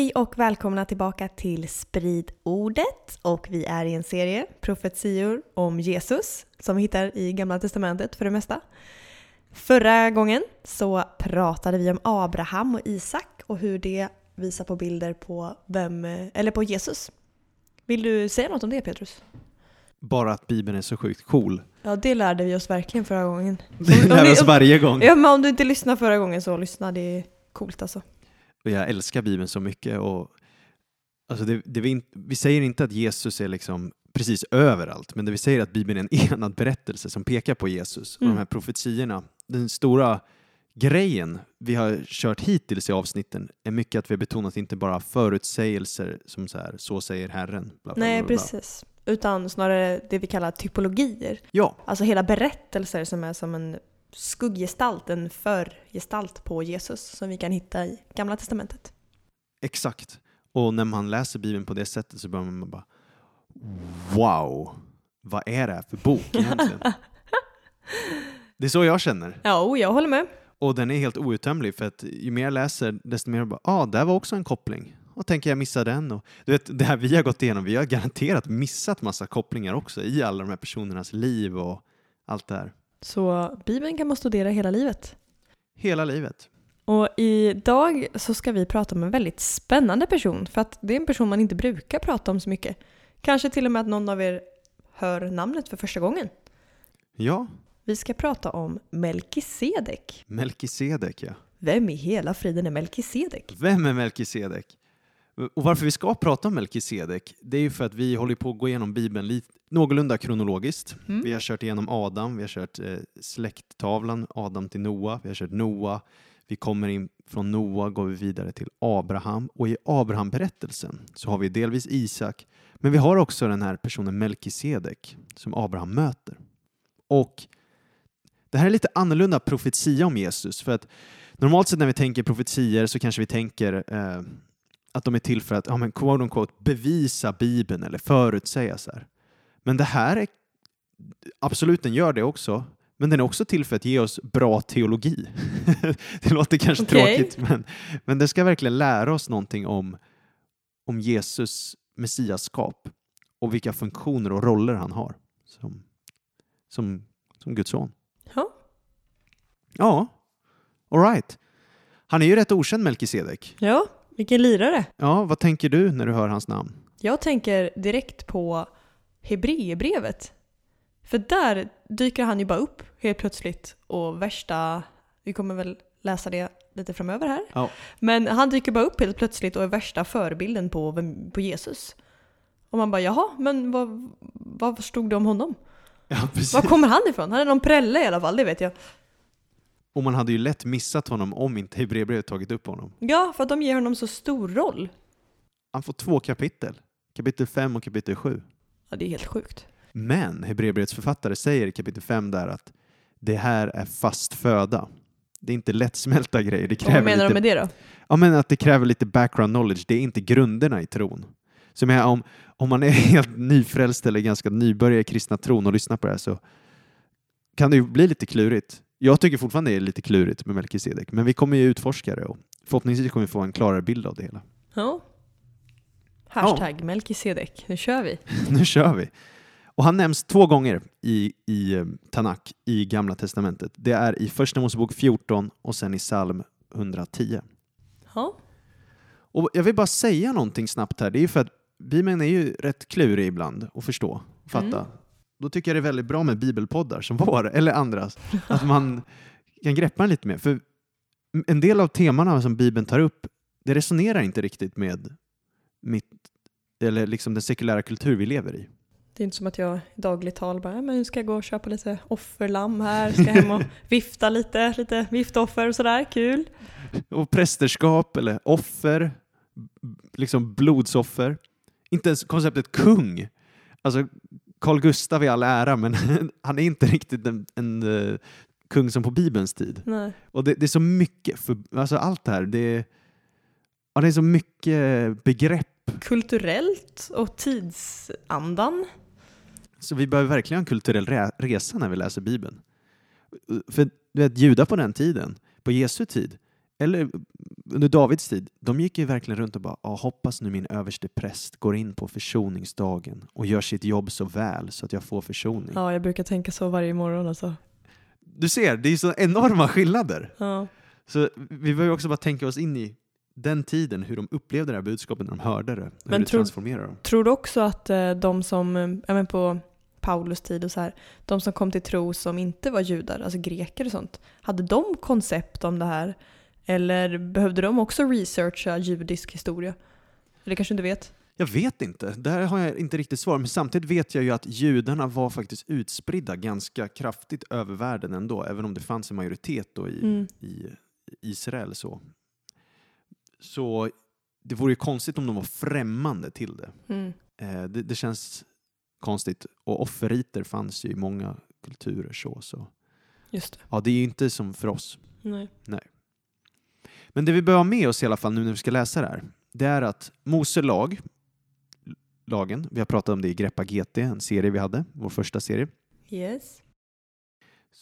Hej och välkomna tillbaka till Sprid ordet och vi är i en serie profetior om Jesus som vi hittar i Gamla Testamentet för det mesta. Förra gången så pratade vi om Abraham och Isak och hur det visar på bilder på, vem, eller på Jesus. Vill du säga något om det Petrus? Bara att Bibeln är så sjukt cool. Ja, det lärde vi oss verkligen förra gången. Det lär oss varje gång. Ja, men om du inte lyssnade förra gången så lyssna, det är coolt alltså. Och jag älskar Bibeln så mycket. Och, alltså det, det vi, vi säger inte att Jesus är liksom precis överallt, men det vi säger är att Bibeln är en enad berättelse som pekar på Jesus. Och Mm. de här profetiorna, den stora grejen vi har kört hittills i avsnitten är mycket att vi har betonat inte bara förutsägelser som så här, så säger Herren. Bla, bla, Nej, bla, bla. precis. Utan snarare det vi kallar typologier. Ja, Alltså hela berättelser som är som en skugggestalt, en förgestalt på Jesus som vi kan hitta i Gamla Testamentet. exakt. Och när man läser Bibeln på det sättet så börjar man bara Wow, vad är det här för bok egentligen? det är så jag känner. Ja, jag håller med. Och den är helt outtömlig för att ju mer jag läser desto mer bara, ja, ah, där var också en koppling. Och tänker jag missa den. Och, du vet, det här vi har gått igenom, vi har garanterat missat massa kopplingar också i alla de här personernas liv och allt det här. Så Bibeln kan man studera hela livet. Hela livet. Och idag så ska vi prata om en väldigt spännande person för att det är en person man inte brukar prata om så mycket. Kanske till och med att någon av er hör namnet för första gången. Ja, Vi ska prata om Melkisedek. Melkisedek ja. Vem i hela friden är Melkisedek? Vem är Melkisedek? Och varför vi ska prata om Melkisedek, det är ju för att vi håller på att gå igenom Bibeln lite, någorlunda kronologiskt. Mm. Vi har kört igenom Adam, vi har kört eh, släkttavlan, Adam till Noa, vi har kört Noa, vi kommer in från Noa, går vi vidare till Abraham och i Abraham-berättelsen så har vi delvis Isak, men vi har också den här personen Melkisedek som Abraham möter. Och det här är lite annorlunda profetia om Jesus, för att normalt sett när vi tänker profetier så kanske vi tänker eh, att de är till för att, ja men quote unquote, bevisa Bibeln eller förutsäga så här. Men det här är, absolut den gör det också, men den är också till för att ge oss bra teologi. det låter kanske Okej. tråkigt, men, men det ska verkligen lära oss någonting om, om Jesus messiaskap och vilka funktioner och roller han har som, som, som Guds son. Ja. Ja, alright. Han är ju rätt okänd Melkisedek. Ja, vilken lirare. Ja, vad tänker du när du hör hans namn? Jag tänker direkt på Hebreerbrevet. För där dyker han ju bara upp helt plötsligt och värsta, vi kommer väl läsa det lite framöver här. Ja. Men han dyker bara upp helt plötsligt och är värsta förebilden på, vem- på Jesus. Och man bara jaha, men vad, vad stod det om honom? Ja. Var kommer han ifrån? Han är någon prälle i alla fall, det vet jag. Och man hade ju lätt missat honom om inte Hebreerbrevet tagit upp honom. Ja, för att de ger honom så stor roll. Han får två kapitel. Kapitel 5 och kapitel 7. Ja, det är helt sjukt. Men Hebreerbrevets författare säger i kapitel 5 där att det här är fast föda. Det är inte lättsmälta grejer. Det Och vad kräver menar de lite, med det då? ja, men att det kräver lite background knowledge. Det är inte grunderna i tron. Så menar, om, om man är helt nyfrälst eller ganska nybörjare i kristna tron och lyssnar på det här så kan det ju bli lite klurigt. Jag tycker fortfarande det är lite klurigt med Melkisedek, men vi kommer ju utforska det och förhoppningsvis kommer vi få en klarare bild av det hela. Ja. Hashtag Melkisedek, nu kör vi. nu kör vi! Och han nämns två gånger i, i eh, Tanak i Gamla Testamentet. Det är i Första Mosebok 14 och sen i psalm 110. Ja. Och jag vill bara säga någonting snabbt här. Det är ju för att Bibeln är ju rätt klurig ibland att förstå fatta. Mm. Då tycker jag det är väldigt bra med bibelpoddar som vår, eller andras. Att man kan greppa den lite mer. För en del av temana som Bibeln tar upp, det resonerar inte riktigt med mitt, eller liksom den sekulära kultur vi lever i. Det är inte som att jag i dagligt tal bara, "Ja, men nu ska jag gå och köpa lite offerlamm här, ska hem och vifta lite, lite viftoffer och sådär, kul. Och prästerskap eller offer, liksom blodsoffer. Inte ens konceptet kung. Alltså, Carl Gustav i all ära, men han är inte riktigt en, en eh, kung som på Bibelns tid. Nej. Och det, det är så mycket, för, alltså allt det här, det är, ja, det är så mycket begrepp. Kulturellt och tidsandan. Så vi behöver verkligen en kulturell re- resa när vi läser Bibeln. För du vet, judar på den tiden, på Jesu tid, eller under Davids tid, de gick ju verkligen runt och bara ah, hoppas nu min överste präst går in på försoningsdagen och gör sitt jobb så väl så att jag får försoning. Ja, jag brukar tänka så varje morgon alltså. Du ser, det är så enorma skillnader. Ja. Så vi behöver också bara tänka oss in i den tiden, hur de upplevde det här budskapet när de hörde det. Hur Men det tror- transformerade dem. Tror du också att eh, de som, eh, ja, men på Paulus tid och så här, de som kom till tro som inte var judar, alltså greker och sånt, hade de koncept om det här? Eller behövde de också researcha judisk historia? Eller kanske inte vet? Jag vet inte, där har jag inte riktigt svar. Men samtidigt vet jag ju att judarna var faktiskt utspridda ganska kraftigt över världen ändå, även om det fanns en majoritet då i, Mm. i Israel. Så. så det vore ju konstigt om de var främmande till det. Mm. Eh, det, det känns konstigt. Och offerriter fanns ju i många kulturer. Så, så. Just det. Ja, det är ju inte som för oss. Nej. Men det vi behöver ha med oss i alla fall nu när vi ska läsa det här, det är att Mose lag, lagen, vi har pratat om det i Greppa GT, en serie vi hade, vår första serie. Yes.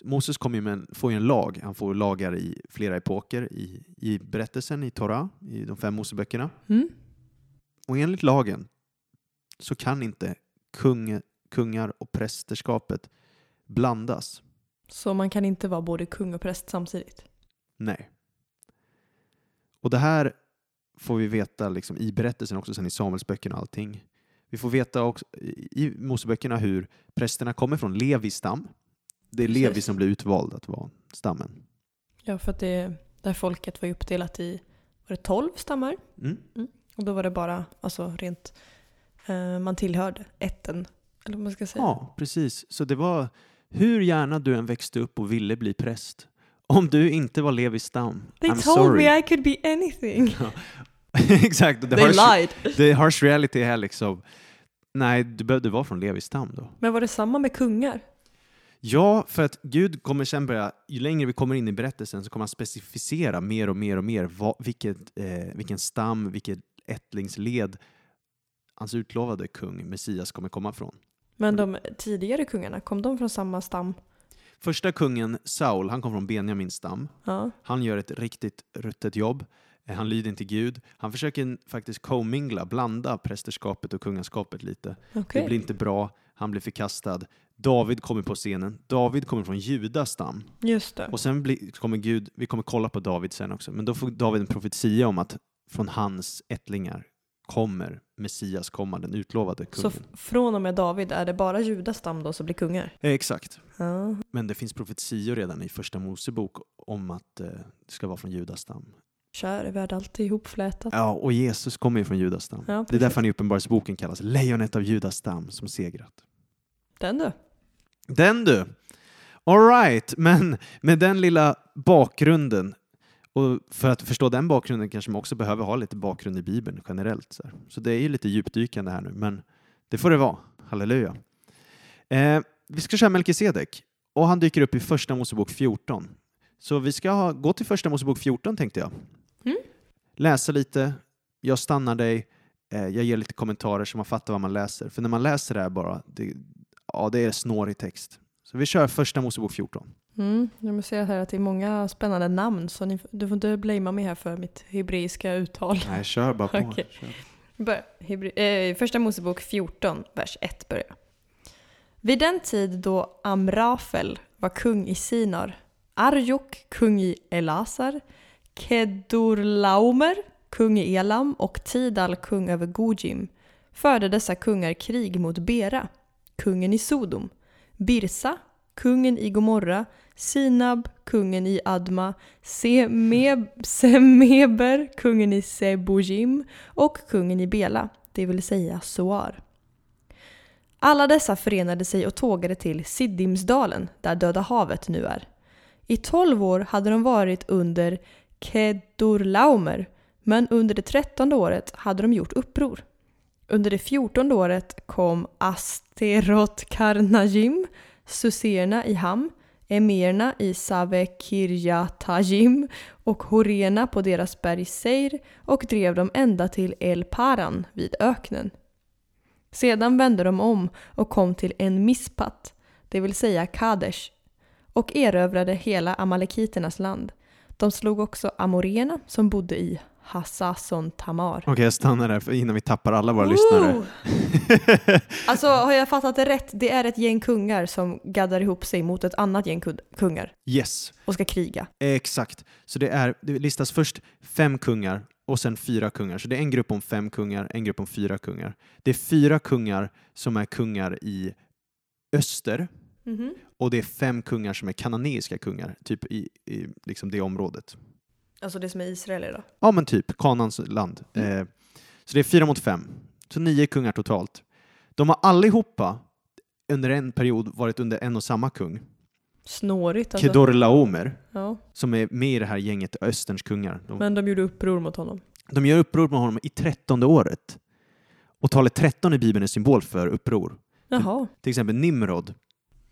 Moses kommer ju en, får ju en lag, han får lagar i flera epoker i, i berättelsen i Torah, i de fem Moseböckerna. Mm. Och enligt lagen så kan inte kung, kungar och prästerskapet blandas. Så man kan inte vara både kung och präst samtidigt? Nej. Och det här får vi veta liksom i berättelsen också sen i Samuelsböckerna och allting. Vi får veta också i Moseböckerna hur prästerna kommer från Levis stam. Det är. Levi som blir utvald att vara stammen. Ja, för att det där folket var uppdelat i, var det 12 stammar? Mm. Och då var det bara, alltså rent, eh, man tillhörde ätten, eller vad man ska säga. Ja, precis. Så det var hur gärna du än växte upp och ville bli präst. Om du inte var Levis stam, They I'm told sorry. me I could be anything. Exakt. The They harsh, lied. the harsh reality är liksom, nej, du behövde vara från Levis stam då. Men var det samma med kungar? Ja, för att Gud kommer sen börja, ju längre vi kommer in i berättelsen så kommer han specificera mer och mer och mer vad, vilket, eh, vilken stam, vilket ättlingsled hans utlovade kung, Messias, kommer komma från. Men de tidigare kungarna, kom de från samma stam? Första kungen, Saul, han kom från Benjamins stam. Ja. Han gör ett riktigt ruttet jobb. Eh, Han lyder inte Gud. Han försöker faktiskt commingla, blanda prästerskapet och kungaskapet lite. Okej. Det blir inte bra. Han blir förkastad. David kommer på scenen. David kommer från Judas stam. Just det. Och sen blir, kommer Gud, vi kommer kolla på David sen också, men då får David en profetia om att från hans ättlingar kommer Messias komma, den utlovade Så kungen. f- från och med David är det bara Judas stam då som blir kungar? Eh, Exakt. Ja. Men det finns profetior redan i första Mosebok om att eh, det ska vara från Judas stam. Kär är värld alltid ihopflätat. Ja, och Jesus kommer ju från Judas stam. Ja, Det är därför han i Uppenbarelseboken kallas lejonet av Judas stam som segrat. Den du. Den du! Alright, men med den lilla bakgrunden och för att förstå den bakgrunden kanske man också behöver ha lite bakgrund i Bibeln generellt. Så, så det är ju lite djupdykande här nu, men det får det vara. Halleluja. Eh, vi ska köra Melkisedek och han dyker upp i Första Mosebok 14. Så vi ska ha, gå till Första Mosebok 14 tänkte jag. Mm. Läsa lite, jag stannar dig, eh, jag ger lite kommentarer så man fattar vad man läser. För när man läser det här bara, det, ja, det är snårig text. Så vi kör Första Mosebok 14. Mm. Jag ser här att det är många spännande namn så ni, du får inte blamea mig här för mitt hebreiska uttal. Nej, kör bara på. Okej. Kör. Bör, eh, första Mosebok 14, vers 1 börjar. Vid den tid då Amrafel var kung i Sinar, Arjok kung i Elasar, Kedorlaomer kung i Elam och Tidal kung över Gojim förde dessa kungar krig mot Bera, kungen i Sodom, Birsa, kungen i Gomorra, Sinab, kungen i Adma, Semeb, Semeber, kungen i Sebojim och kungen i Bela, det vill säga Soar. Alla dessa förenade sig och tågade till Siddimsdalen, där Döda havet nu är. I tolv år hade de varit under Kedorlaumer, men under det trettonde året hade de gjort uppror. Under det fjortonde året kom Asterot Karnajim, Suserna i hamn, emirerna i Savekirjatajim och Horena på deras berg Seir och drev dem ända till El Paran vid öknen. Sedan vände de om och kom till en mispat, det vill säga Kadesh, och erövrade hela amalekiternas land. De slog också amorena som bodde i Hassason Tamar. Okej, jag stannar där innan vi tappar alla våra lyssnare. Woo! Alltså har jag fattat det rätt? Det är ett gäng kungar som gaddar ihop sig mot ett annat gäng kungar yes, och ska kriga. exakt. Så det, är, det listas först fem kungar och sen fyra kungar. Så det är en grupp om fem kungar, en grupp om fyra kungar. Det är fyra kungar som är kungar i öster Mhm. och det är fem kungar som är kananeiska kungar, typ i, i liksom det området. Alltså det som är Israel idag. Ja, men typ Kanans land. Eh, så det är fyra mot fem. Så nio kungar totalt. De har allihopa under en period varit under en och samma kung, Snårigt alltså. Kedorlaomer, Ja. som är med i det här gänget Österns kungar. De, Men de gjorde uppror mot honom. de gör uppror med honom i trettonde året. Och talet 13 i Bibeln är symbol för uppror. Jaha. Till exempel Nimrod,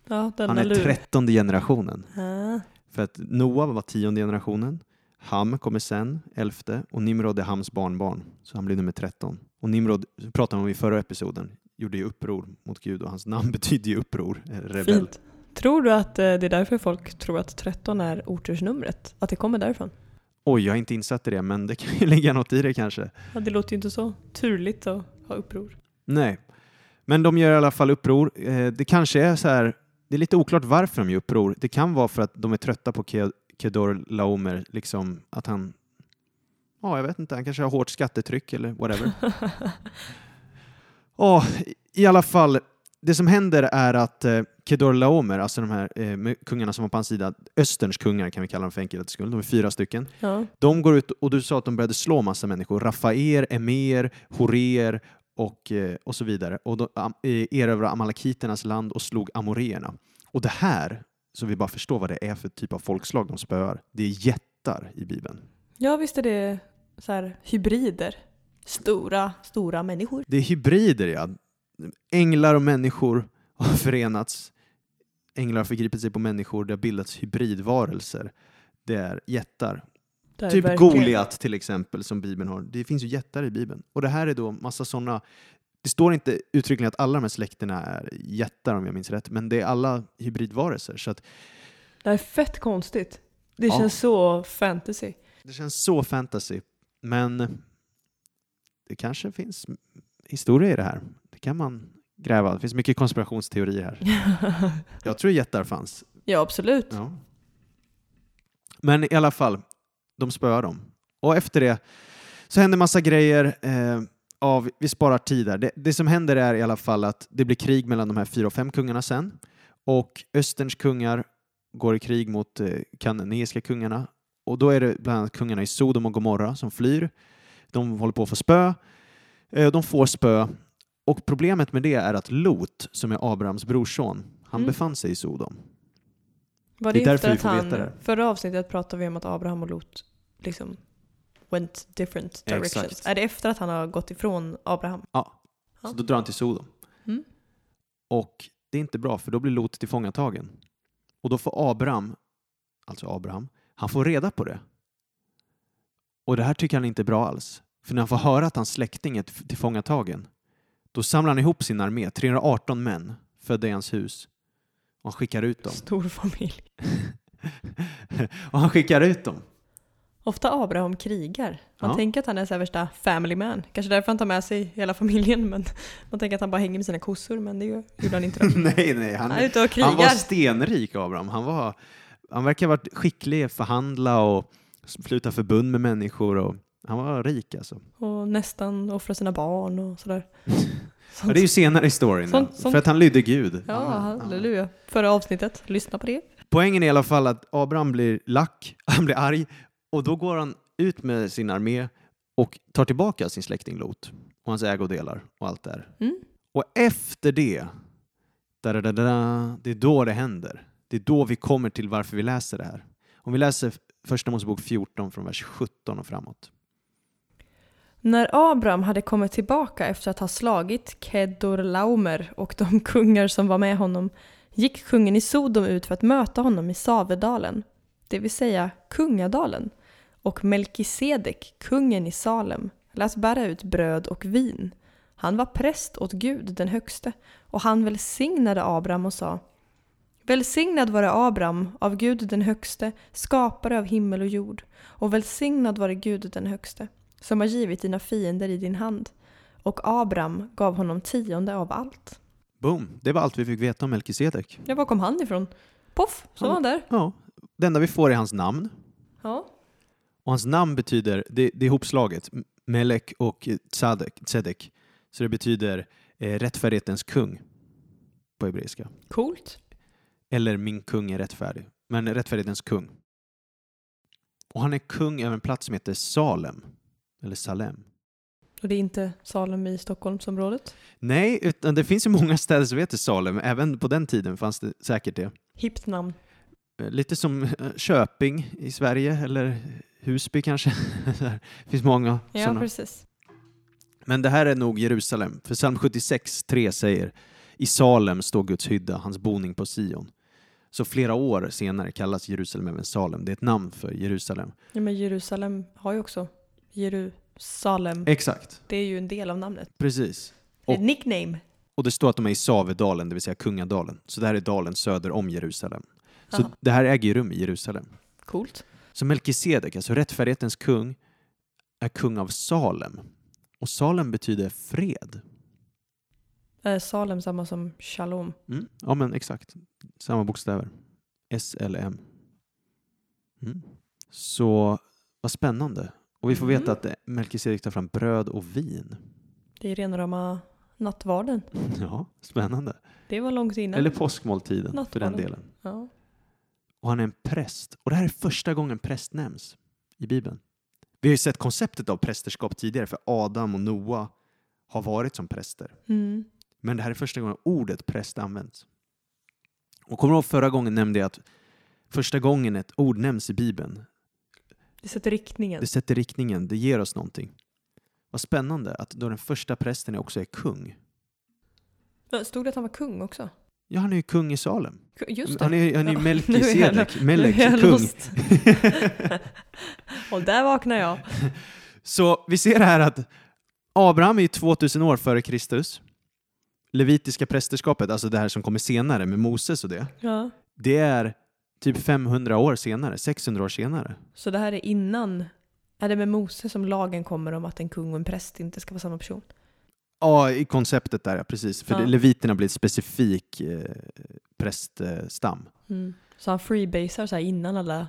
Ja, han är trettonde generationen. Ah. För att Noa var tionde generationen, Ham kommer sen, elfte, och Nimrod är Hams barnbarn, så han blir nummer 13. Och Nimrod, pratade om i förra episoden, gjorde ju uppror mot Gud och hans namn betyder ju uppror, eh, rebell. Fint. Tror du att eh, det är därför folk tror att 13 är otursnumret? Att det kommer därifrån? Oj, jag är inte insatt i det, men det kan ju ligga något i det kanske. Ja, det låter ju inte så turligt att ha uppror. Nej, men de gör i alla fall uppror. Eh, Det kanske är så här, det är lite oklart varför de gör uppror. Det kan vara för att de är trötta på Kedor Laomer, liksom att han, ja jag vet inte, han kanske har hårt skattetryck eller whatever. Åh, I alla fall, det som händer är att eh, Kedor Laomer, alltså de här eh, kungarna som var på hans sida, Österns kungar kan vi kalla dem för enkelhetens skull, de är fyra stycken. Ja. De går ut, och du sa att de började slå massa människor, Rafaer, Emer, Horer och, eh, och så vidare. Och de am- eh, erövrade amalekiternas land och slog amoreerna. Och det här, så vi bara förstår vad det är för typ av folkslag de spöar, det är jättar i Bibeln. ja, visst är det så här hybrider. Stora, stora människor. Det är hybrider, ja. Änglar och människor har förenats. Änglar har förgripit sig på människor, det har bildats hybridvarelser. Det är jättar. Det är Typ verkligen- Goliat till exempel som Bibeln har. Det finns ju jättar i Bibeln. Och det här är då massa sådana det står inte uttryckligen att alla de här släkterna är jättar om jag minns rätt, men det är alla hybridvarelser. Så att Det är fett konstigt. Det Ja. känns så fantasy. det känns så fantasy. Men det kanske finns historia i det här. Det kan man gräva. Det finns mycket konspirationsteorier här. Jag tror jättar fanns. ja, absolut. Ja. Men i alla fall, de spöar dem. Och efter det så händer massa grejer. Eh, av, vi sparar tid här. Det, det som händer är i alla fall att det blir krig mellan de här fyra och fem kungarna sen. Och Österns kungar går i krig mot eh, kananeiska kungarna. Och då är det bland annat kungarna i Sodom och Gomorra som flyr. De håller på att få spö. Eh, de får spö. Och problemet med det är att Lot, som är Abrahams brorson, han Mm. befann sig i Sodom. Var Det det, är därför vi får han, veta det. förra avsnittet pratade vi om att Abraham och Lot liksom went different directions. Exakt. Är det efter att han har gått ifrån Abraham? Ja. Ja. Så då drar han till Sodom. Mm. Och det är inte bra för då blir Lot tillfångatagen. Och då får Abraham, alltså Abraham, han får reda på det. Och det här tycker han inte är bra alls. För när han får höra att hans släkting är tillfångatagen, då samlar han ihop sin armé, 318 män, födda i hans hus. Och han skickar ut dem. Stor familj. och han skickar ut dem. Ofta Abraham krigar. Man Ja. tänker att han är så värsta family man. Kanske därför han tar med sig hela familjen. Men man tänker att han bara hänger med sina kossor. Men det gjorde han inte. Nej, nej. Han, Han är ute och Han var krigar. stenrik, Abraham. Han, var, han verkar ha varit skicklig att förhandla och sluta förbund med människor. Och, han var rik alltså. Och nästan offra sina barn och sådär. Ja, det är ju senare i storyn. Sånt- sånt- För att han lydde Gud. Ja, halleluja. Förra avsnittet. Lyssna på det. Poängen är i alla fall att Abraham blir lack, han blir arg och då går han ut med sin armé och tar tillbaka sin släkting Lot och hans ägodelar och allt där. Mm. Och efter det, da, da, da, da, det är då det händer. Det är då vi kommer till varför vi läser det här. Om vi läser Första Mosebok 14 från vers 17 och framåt. När Abraham hade kommit tillbaka efter att ha slagit Kedorlaumer och de kungar som var med honom gick kungen i Sodom ut för att möta honom i Savedalen, det vill säga kungadalen, och Melkisedek, kungen i Salem, lät bära ut bröd och vin. Han var präst åt Gud den högste, och han välsignade Abraham och sa Välsignad vare Abraham av Gud den högste, skapare av himmel och jord, och välsignad vare Gud den högste, som har givit dina fiender i din hand. Och Abraham gav honom tionde av allt. Boom! Det var allt vi fick veta om Melkisedek. Ja, var kom han ifrån? Poff, så var han där. Ja, det enda vi får är hans namn. Ja. Och hans namn betyder, det, det är ihopslaget, Melek och Tzadek, Tzedek. Så det betyder eh, rättfärdighetens kung på hebreiska. Coolt. Eller min kung är rättfärdig. Men rättfärdighetens kung. Och han är kung över en plats som heter Salem. Eller Salem. Och det är inte Salem i Stockholmsområdet? Nej, utan det finns ju många städer som heter Salem. Även på den tiden fanns det säkert det. Hippt namn. Eh, Lite som eh, Köping i Sverige, eller Husby kanske. det finns många Ja, sådana. precis. Men det här är nog Jerusalem. För psalm 76, 3 säger I Salem står Guds hydda, hans boning på Sion. Så flera år senare kallas Jerusalem även Salem. Det är ett namn för Jerusalem. Ja, men Jerusalem har ju också Jerusalem. Exakt. Det är ju en del av namnet. Precis. Och- ett nickname. Och det står att de är i Savedalen, det vill säga kungadalen. Så det här är dalen söder om Jerusalem. Så Aha. det här äger ju rum i Jerusalem. Coolt. Så Melkisedek, alltså rättfärdighetens kung, är kung av Salem. Och Salem betyder fred. Är Salem samma som Shalom? Mm. Ja, men exakt. Samma bokstäver. SLM. Mm. Så vad spännande. Och vi får veta Mm. att Melkisedek tar fram bröd och vin. Det är rena rama nattvarden. Ja, spännande. Det var långt innan. Eller påskmåltiden för den delen. Ja. Och han är en präst. Och det här är första gången präst nämns i Bibeln. Vi har ju sett konceptet av prästerskap tidigare för Adam och Noa har varit som präster. Mm. Men det här är första gången ordet präst används. Och kommer du ihåg förra gången nämnde jag att första gången ett ord nämns i Bibeln, Det sätter riktningen. det sätter riktningen, det ger oss någonting. Vad spännande att då den första prästen också är kung. Stod det att han var kung också? Ja, han är ju kung i Salem. Just det. Han är, han är Ja, ju är jag Melkisedek, Melek, kung. Och där vaknar jag. Så vi ser här att Abraham är ju 2000 år före Kristus. Levitiska prästerskapet, alltså det här som kommer senare med Moses och det, Ja. det är typ 500 år senare, 600 år senare. Så det här är innan, är det med Mose som lagen kommer om att en kung och en präst inte ska vara samma person? Ja, i konceptet där, ja, precis. För Ja. leviterna blir ett specifik eh, präststam. Mm. Så han freebasar så innan alla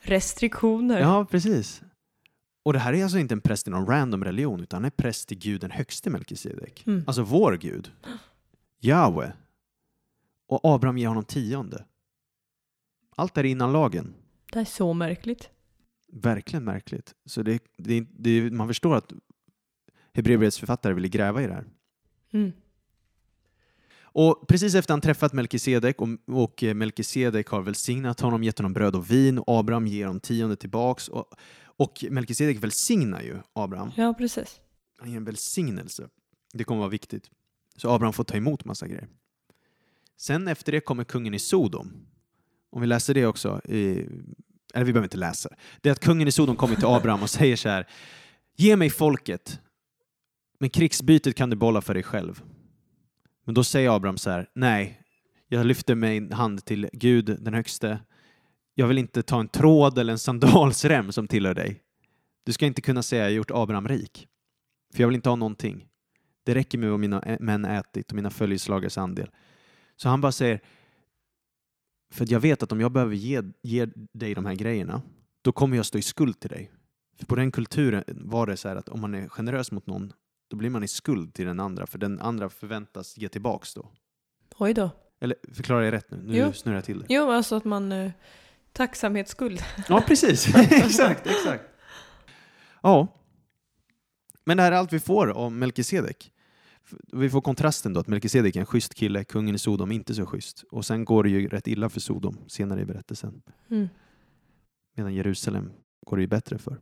restriktioner. Ja, precis. Och det här är alltså inte en präst i någon random religion, utan han är präst till Gud den högste Melkisedek. Mm. Alltså vår Gud. Jahwe. Och Abraham ger honom tionde. Allt är innan lagen. Det är så märkligt. Verkligen märkligt. Så det, det, det, man förstår att Hebreerbrevets författare ville gräva i det här. Mm. Och precis efter han träffat Melkisedek och, och Melkisedek har välsignat honom, gett honom bröd och vin och Abraham ger honom tionde tillbaks och, och Melkisedek välsignar ju Abraham. Ja, precis. Han ger en välsignelse. Det kommer vara viktigt. Så Abraham får ta emot massa grejer. Sen efter det kommer kungen i Sodom. Om vi läser det också. I, eller vi behöver inte läsa det. Det är att kungen i Sodom kommer till Abraham och säger så här. Ge mig folket, men krigsbytet kan du bolla för dig själv. Men då säger Abraham så här. Nej, jag lyfter min hand till Gud den högste. Jag vill inte ta en tråd eller en sandalsrem som tillhör dig. Du ska inte kunna säga jag har gjort Abraham rik. För jag vill inte ha någonting. Det räcker med vad mina män ätit och mina följeslagares andel. Så han bara säger, för jag vet att om jag behöver ge, ge dig de här grejerna, då kommer jag stå i skuld till dig. För på den kulturen var det så här att om man är generös mot någon, då blir man i skuld till den andra, för den andra förväntas ge tillbaks då. Oj då. Eller förklarar jag rätt nu? Nu Jo. snurrar jag till det. Jo, alltså att man... Eh, tacksamhetsskuld. Ja, precis. exakt, exakt. Ja. Men det här är allt vi får om Melkisedek. Vi får kontrasten då att Melkisedek är en schysst kille, kungen i Sodom inte så schysst. Och sen går det ju rätt illa för Sodom senare i berättelsen. Mm. Medan Jerusalem går det ju bättre för.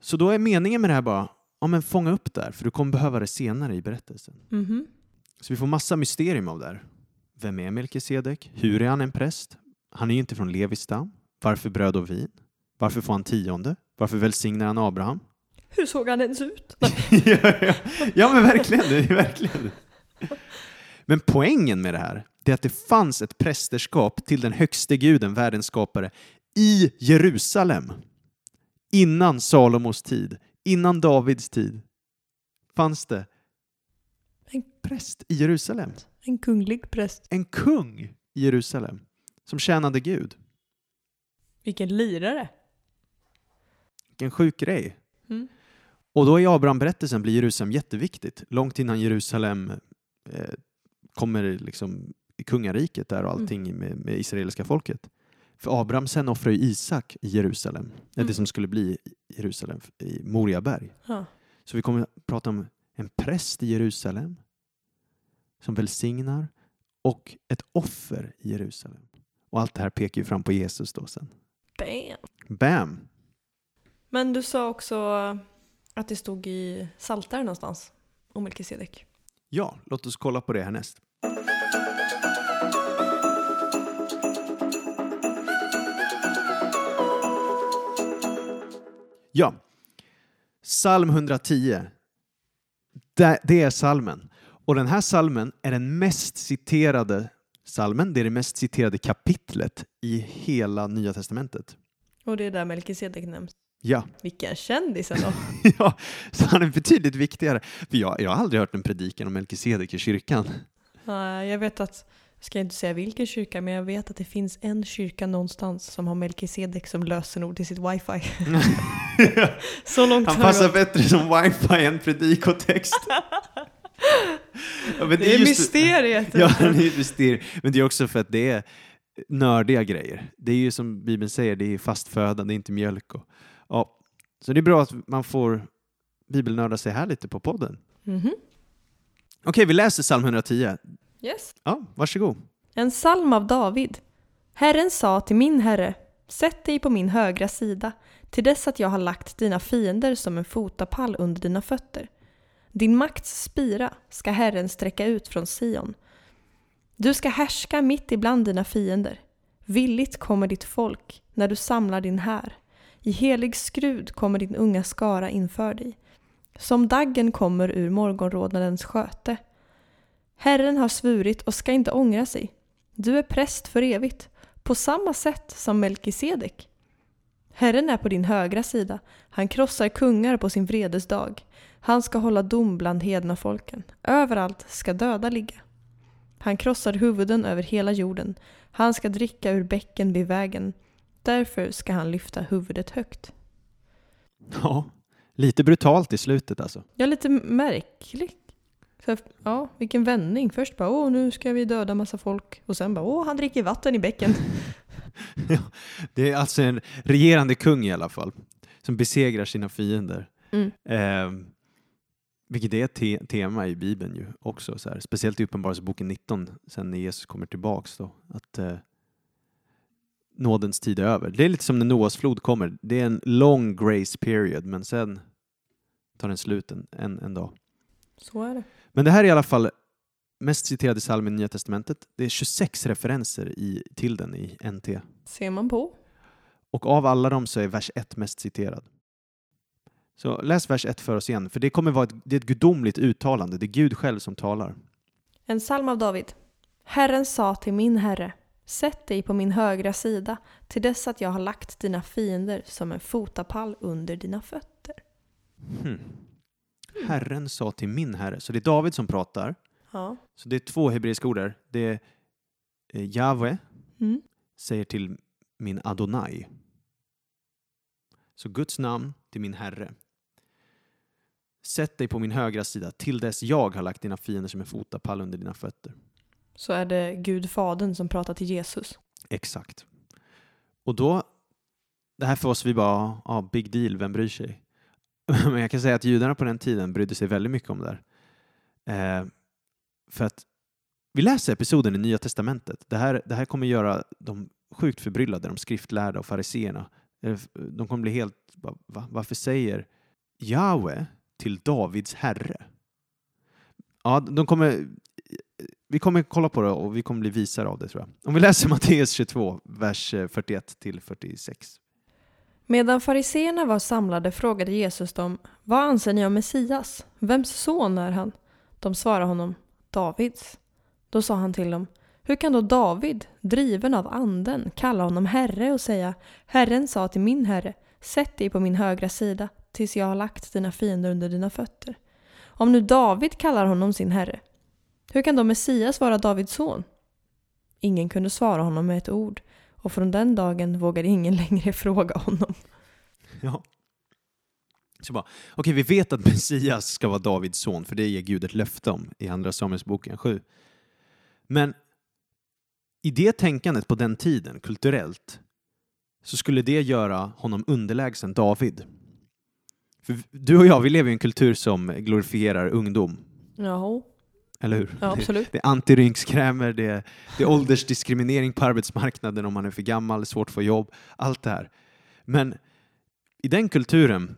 Så då är meningen med det här bara, ja men fånga upp där, för du kommer behöva det senare i berättelsen. Mhm. Så vi får massa mysterium av det här. Vem är Melkisedek? Hur är han en präst? Han är ju inte från Levis stam. Varför bröd och vin? Varför får han tionde? Varför välsignar han Abraham? Hur såg han ens ut? ja, ja. ja, men verkligen. Det verkligen. Men poängen med det här är att det fanns ett prästerskap till den högste guden, världens skapare, i Jerusalem. Innan Salomos tid, innan Davids tid, fanns det en präst i Jerusalem. En kunglig präst. En kung i Jerusalem som tjänade Gud. Vilken lirare. Vilken sjuk grej. Mm. Och då i Abraham-berättelsen blir Jerusalem jätteviktigt. Långt innan Jerusalem eh, kommer liksom i kungariket där och allting med, med israeliska folket. För Abraham sen offrar ju Isak i Jerusalem, mm. det som skulle bli Jerusalem i Moriaberg. Ja. Så vi kommer att prata om en präst i Jerusalem som välsignar och ett offer i Jerusalem. Och allt det här pekar ju fram på Jesus då sen. Bam. Bam! Men du sa också att det stod i Saltaren någonstans om Melkisedek. Ja, låt oss kolla på det härnäst. Ja, psalm 110. Det, är salmen. Och den här salmen är den mest citerade salmen. Det är det mest citerade kapitlet i hela Nya Testamentet. Och det är där Melkisedek nämns. Ja. Vilken kändis ändå. ja, så han är betydligt viktigare. För jag, jag har aldrig hört en predikan om Melkisedek i kyrkan. Nej, jag vet att, ska inte säga vilken kyrka, men jag vet att det finns en kyrka någonstans som har Melkisedek som lösenord till sitt wifi. Så långt Han passar jag. bättre som wifi än predikotext. Ja, men Det är just- mysteriet. Ja, det är ett mysterium. Men det är också för att det är nördiga grejer. Det är ju som Bibeln säger, det är fast föda, det är inte mjölk. Och, ja. Så det är bra att man får bibelnörda sig här lite på podden. Mhm. Okej, vi läser psalm 110. Yes. Ja, varsågod. En psalm av David. Herren sa till min herre, sätt dig på min högra sida, till dess att jag har lagt dina fiender som en fotapall under dina fötter. Din makts spira ska Herren sträcka ut från Sion. Du ska härska mitt ibland dina fiender. Villigt kommer ditt folk när du samlar din här. I helig skrud kommer din unga skara inför dig. Som daggen kommer ur morgonrodnadens sköte. Herren har svurit och ska inte ångra sig. Du är präst för evigt, på samma sätt som Melkisedek. Herren är på din högra sida, han krossar kungar på sin vredesdag. Han ska hålla dom bland hedna folken. Överallt ska döda ligga. Han krossar huvuden över hela jorden. Han ska dricka ur bäcken vid vägen. Därför ska han lyfta huvudet högt. Ja, lite brutalt i slutet alltså. Ja, lite märkligt. Så, ja, vilken vändning. Först bara åh, nu ska vi döda massa folk. Och sen bara åh, han dricker vatten i bäcken. Ja, det är alltså en regerande kung i alla fall, som besegrar sina fiender. Mm. Eh, vilket är ett te- tema i Bibeln ju också, så här. speciellt i Uppenbarelseboken 19, sen när Jesus kommer tillbaks då, att eh, nådens tid är över. Det är lite som när Noas flod kommer, det är en lång grace period, men sen tar den slut en, en, en dag. Så är det. Men det här är i alla fall mest citerade psalmen i Nya Testamentet. Det är 26 referenser i, till den i NT. Ser man på. Och av alla dem så är vers 1 mest citerad. Så läs vers 1 för oss igen, för det kommer vara ett, det är ett gudomligt uttalande. Det är Gud själv som talar. En psalm av David. Herren sa till min herre, sätt dig på min högra sida till dess att jag har lagt dina fiender som en fotapall under dina fötter. Hmm. Herren sa till min herre. Så det är David som pratar. Ja. Så det är två hebreiska ord där. Det är eh, Mm. säger till min Adonai. Så Guds namn till min herre. Sätt dig på min högra sida till dess jag har lagt dina fiender som en fotapall under dina fötter. Så är det Gud Fadern som pratar till Jesus. Exakt. Och då, det här för oss, vi bara, ja, big deal, vem bryr sig? Men jag kan säga att judarna på den tiden brydde sig väldigt mycket om det där. Eh, för att vi läser episoden i Nya Testamentet. Det här, det här kommer göra dem sjukt förbryllade, de skriftlärda och fariseerna. Eh, de kommer bli helt, va, va, varför säger Jahwe till Davids herre? Ja, de kommer, vi kommer kolla på det och vi kommer bli visare av det tror jag. Om vi läser Matteus 22, vers eh, 41 till 46. Medan fariseerna var samlade frågade Jesus dem, vad anser ni om Messias? Vems son är han? De svarade honom, Davids. Då sa han till dem, hur kan då David, driven av anden, kalla honom herre och säga, Herren sa till min herre, sätt dig på min högra sida tills jag har lagt dina fiender under dina fötter. Om nu David kallar honom sin herre, hur kan då Messias vara Davids son? Ingen kunde svara honom med ett ord och från den dagen vågade ingen längre fråga honom. Ja. Så bara, okej, vi vet att Messias ska vara Davids son, för det ger Gud ett löfte om i Andra Samuelsboken 7. Men i det tänkandet på den tiden, kulturellt, så skulle det göra honom underlägsen David. För du och jag, vi lever i en kultur som glorifierar ungdom, Jaha, eller hur? ja absolut. Det är antirynskrämer, det är, det är åldersdiskriminering på arbetsmarknaden om man är för gammal, svårt att få jobb, allt det här. Men i den kulturen,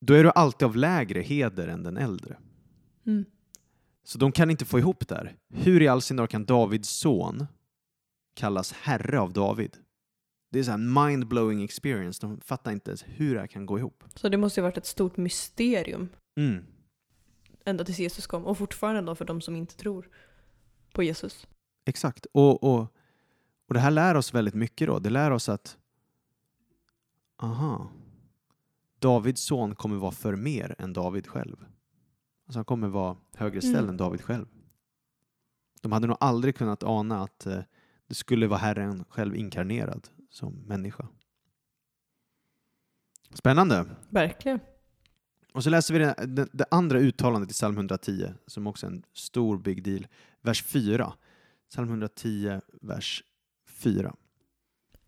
då är du alltid av lägre heder än den äldre. Mm. Så de kan inte få ihop det här. Hur i all sin dar kan Davids son kallas herre av David? Det är så en mind-blowing experience. De fattar inte ens hur det här kan gå ihop. Så det måste ju varit ett stort mysterium Mm. Ända tills Jesus kom och fortfarande då för de som inte tror på Jesus. Exakt. Och, och, och det här lär oss väldigt mycket då. Det lär oss att aha, Davids son kommer vara för mer än David själv. Alltså han kommer vara högre ställd Mm. än David själv. De hade nog aldrig kunnat ana att eh, det skulle vara Herren själv inkarnerad som människa. Spännande. Verkligen. Och så läser vi det, det, det andra uttalandet i psalm 110 som också är en stor big deal. Vers 4. Psalm 110, vers 4.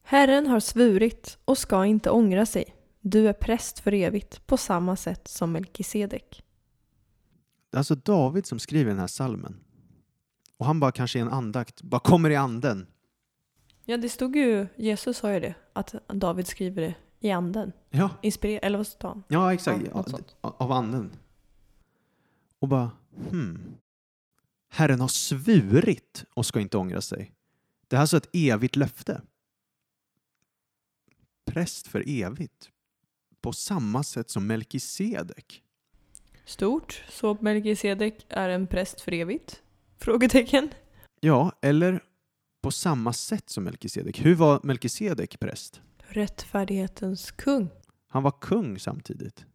Herren har svurit och ska inte ångra sig. Du är präst för evigt på samma sätt som Melkisedek. Det är alltså David som skriver den här salmen. Och han bara kanske i en andakt, bara kommer i anden. Ja, det stod ju, Jesus sa ju det, att David skriver det i anden. Ja, Inspirerad, eller vad sa han? ja exakt. Ja, av anden. Och bara, hmm. Herren har svurit och ska inte ångra sig. Det här är alltså ett evigt löfte. Präst för evigt. På samma sätt som Melkisedek. Stort, så Melkisedek är en präst för evigt? Frågetecken. Ja, eller på samma sätt som Melkisedek. Hur var Melkisedek präst? Rättfärdighetens kung. Han var kung samtidigt.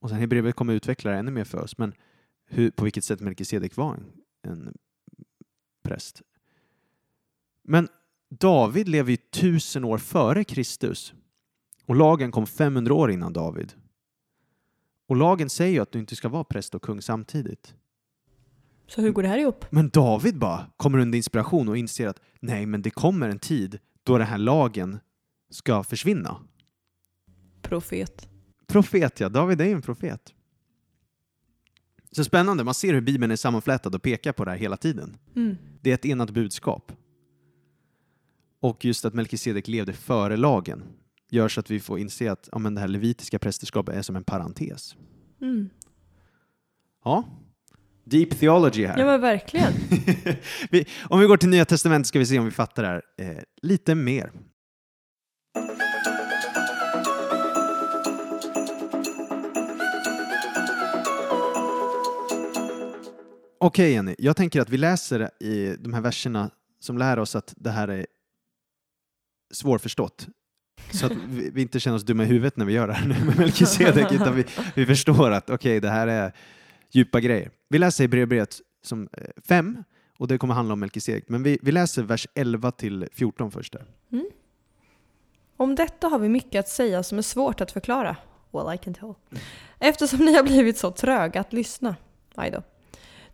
Och sen Hebreerbrevet kommer utveckla det ännu mer för oss, men hur, på vilket sätt Melkisedek var en, en präst. Men David lever ju tusen år före Kristus och lagen kom 500 år innan David. Och lagen säger ju att du inte ska vara präst och kung samtidigt. Så hur går det här ihop? Men David bara kommer under inspiration och inser att nej, men det kommer en tid då den här lagen ska försvinna. Profet. Profet, ja. David är ju en profet. Så spännande. Man ser hur Bibeln är sammanflätad och pekar på det här hela tiden. Mm. Det är ett enat budskap. Och just att Melkisedek levde före lagen gör så att vi får inse att ja, men det här levitiska prästerskapet är som en parentes. Mm. Ja, deep theology här. Ja men verkligen. vi, om vi går till Nya Testamentet ska vi se om vi fattar det här eh, lite mer. Okej Jenny, jag tänker att vi läser i de här verserna som lär oss att det här är svårförstått. Så att vi, vi inte känner oss dumma i huvudet när vi gör det här med Melkisedek, utan vi, vi förstår att okej, det här är djupa grejer. Vi läser i Hebreerbrevet som 5 och det kommer handla om Melkisedek. Men vi, vi läser vers 11 till 14 först. Där. Om detta har vi mycket att säga som är svårt att förklara. Well, I can tell. Eftersom ni har blivit så tröga att lyssna. Aj då.